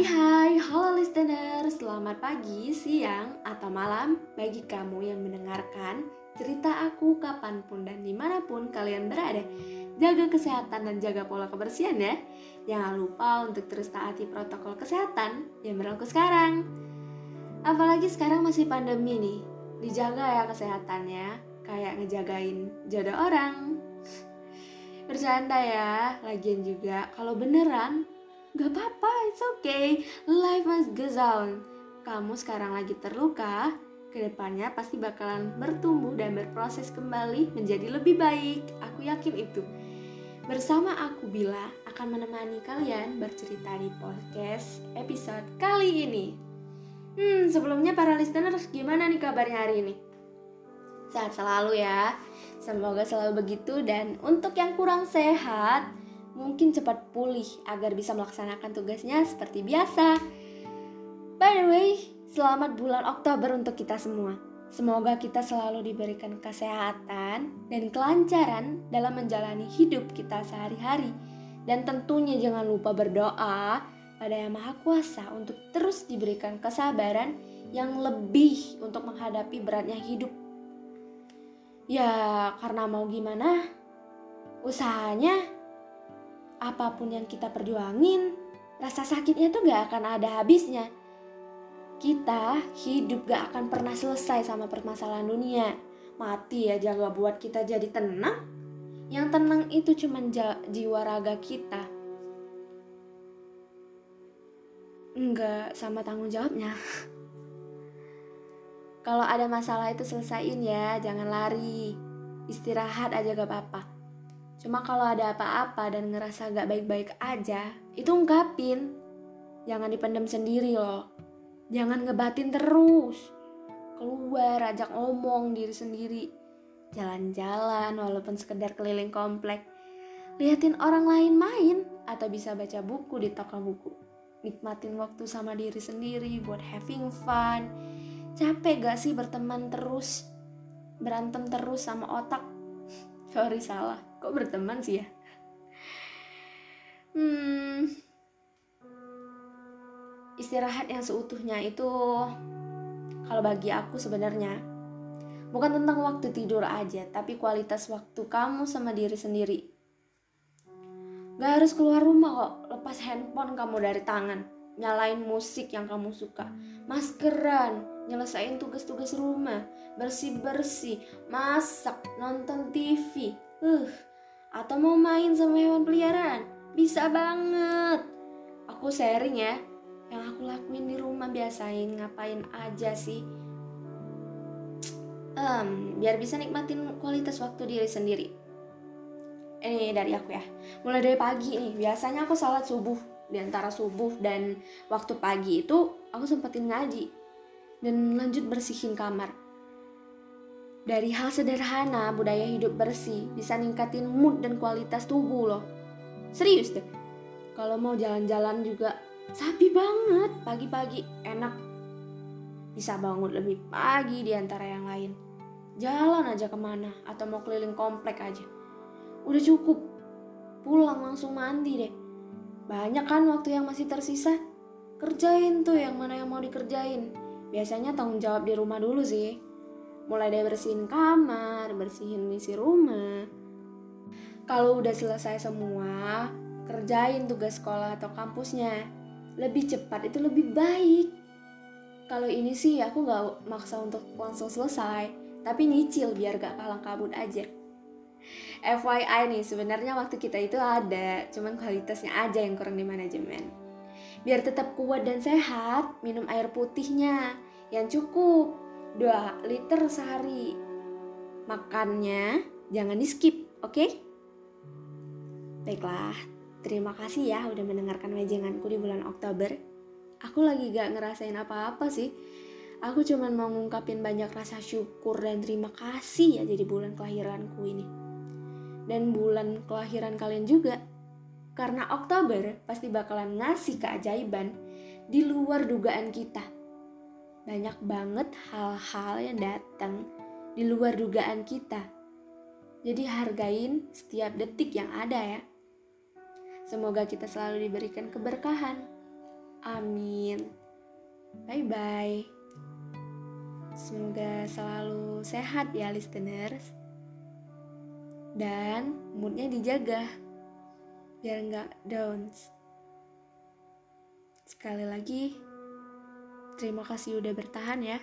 Hai hai, halo listener, selamat pagi, siang, atau malam bagi kamu yang mendengarkan cerita aku kapan pun dan di mana pun kalian berada. Jaga kesehatan dan jaga pola kebersihan ya. Jangan lupa untuk terus taati protokol kesehatan yang berlaku sekarang. Apalagi sekarang masih pandemi nih, dijaga ya kesehatannya, kayak ngejagain jodoh orang. Bercanda ya, lagian juga kalau beneran Gak apa-apa, it's okay. Life must go on. Kamu sekarang lagi terluka, ke depannya pasti bakalan bertumbuh dan berproses kembali menjadi lebih baik. Aku yakin itu. Bersama aku Bila akan menemani kalian bercerita di podcast episode kali ini. Hmm, sebelumnya para listener gimana nih kabarnya hari ini? Sehat selalu ya. Semoga selalu begitu dan untuk yang kurang sehat, mungkin cepat pulih agar bisa melaksanakan tugasnya seperti biasa. By the way, selamat bulan Oktober untuk kita semua. Semoga kita selalu diberikan kesehatan dan kelancaran dalam menjalani hidup kita sehari-hari. Dan tentunya jangan lupa berdoa pada Yang Maha Kuasa untuk terus diberikan kesabaran yang lebih untuk menghadapi beratnya hidup. Ya, karena mau gimana, usahanya apa pun yang kita perjuangin, rasa sakitnya tuh gak akan ada habisnya. Kita hidup gak akan pernah selesai sama permasalahan dunia. Mati aja gak buat kita jadi tenang. Yang tenang itu cuma jiwa raga kita. Enggak sama tanggung jawabnya. Kalau ada masalah itu selesaiin ya, jangan lari. Istirahat aja gak apa-apa Cuma kalau ada apa-apa dan ngerasa gak baik-baik aja, itu ungkapin. Jangan dipendam sendiri loh. Jangan ngebatin terus. Keluar, ajak ngomong diri sendiri. Jalan-jalan walaupun sekedar keliling komplek. Liatin orang lain main atau bisa baca buku di toko buku. Nikmatin waktu sama diri sendiri buat having fun. Capek gak sih berteman terus? Berantem terus sama otak? Sorry salah kok berteman sih ya? Hmm. Istirahat yang seutuhnya itu kalau bagi aku sebenarnya bukan tentang waktu tidur aja tapi kualitas waktu kamu sama diri sendiri. Gak harus keluar rumah kok, lepas handphone kamu dari tangan, nyalain musik yang kamu suka, maskeran, nyelesain tugas-tugas rumah, bersih-bersih, masak, nonton TV. Uh, atau mau main sama hewan peliharaan? Bisa banget. Aku sharing ya yang aku lakuin di rumah biasain ngapain aja sih. Um, biar bisa nikmatin kualitas waktu diri sendiri. Ini dari aku ya. Mulai dari pagi nih biasanya aku sholat subuh. Di antara subuh dan waktu pagi itu aku sempetin ngaji. Dan lanjut bersihin kamar dari hal sederhana, budaya hidup bersih bisa ningkatin mood dan kualitas tubuh loh. Serius deh. Kalau mau jalan-jalan juga sapi banget pagi-pagi enak. Bisa bangun lebih pagi di antara yang lain. Jalan aja ke mana atau mau keliling komplek aja. Udah cukup. Pulang langsung mandi deh. Banyak kan waktu yang masih tersisa. Kerjain tuh yang mana yang mau dikerjain. Biasanya tanggung jawab di rumah dulu sih mulai dari bersihin kamar, bersihin misi rumah. Kalau udah selesai semua, kerjain tugas sekolah atau kampusnya. Lebih cepat itu lebih baik. Kalau ini sih aku gak maksa untuk langsung selesai, tapi nyicil biar gak kalang kabut aja. FYI nih, sebenarnya waktu kita itu ada, cuman kualitasnya aja yang kurang di manajemen. Biar tetap kuat dan sehat, minum air putihnya yang cukup 2 liter sehari. Makannya jangan di skip, oke? Okay? Baiklah, terima kasih ya udah mendengarkan wejenganku di bulan Oktober. Aku lagi gak ngerasain apa-apa sih. Aku cuma mau ngungkapin banyak rasa syukur dan terima kasih ya jadi bulan kelahiranku ini. Dan bulan kelahiran kalian juga. Karena Oktober pasti bakalan ngasih keajaiban di luar dugaan kita banyak banget hal-hal yang datang di luar dugaan kita. Jadi hargain setiap detik yang ada ya. Semoga kita selalu diberikan keberkahan. Amin. Bye bye. Semoga selalu sehat ya listeners. Dan moodnya dijaga biar nggak down. Sekali lagi, terima kasih udah bertahan ya.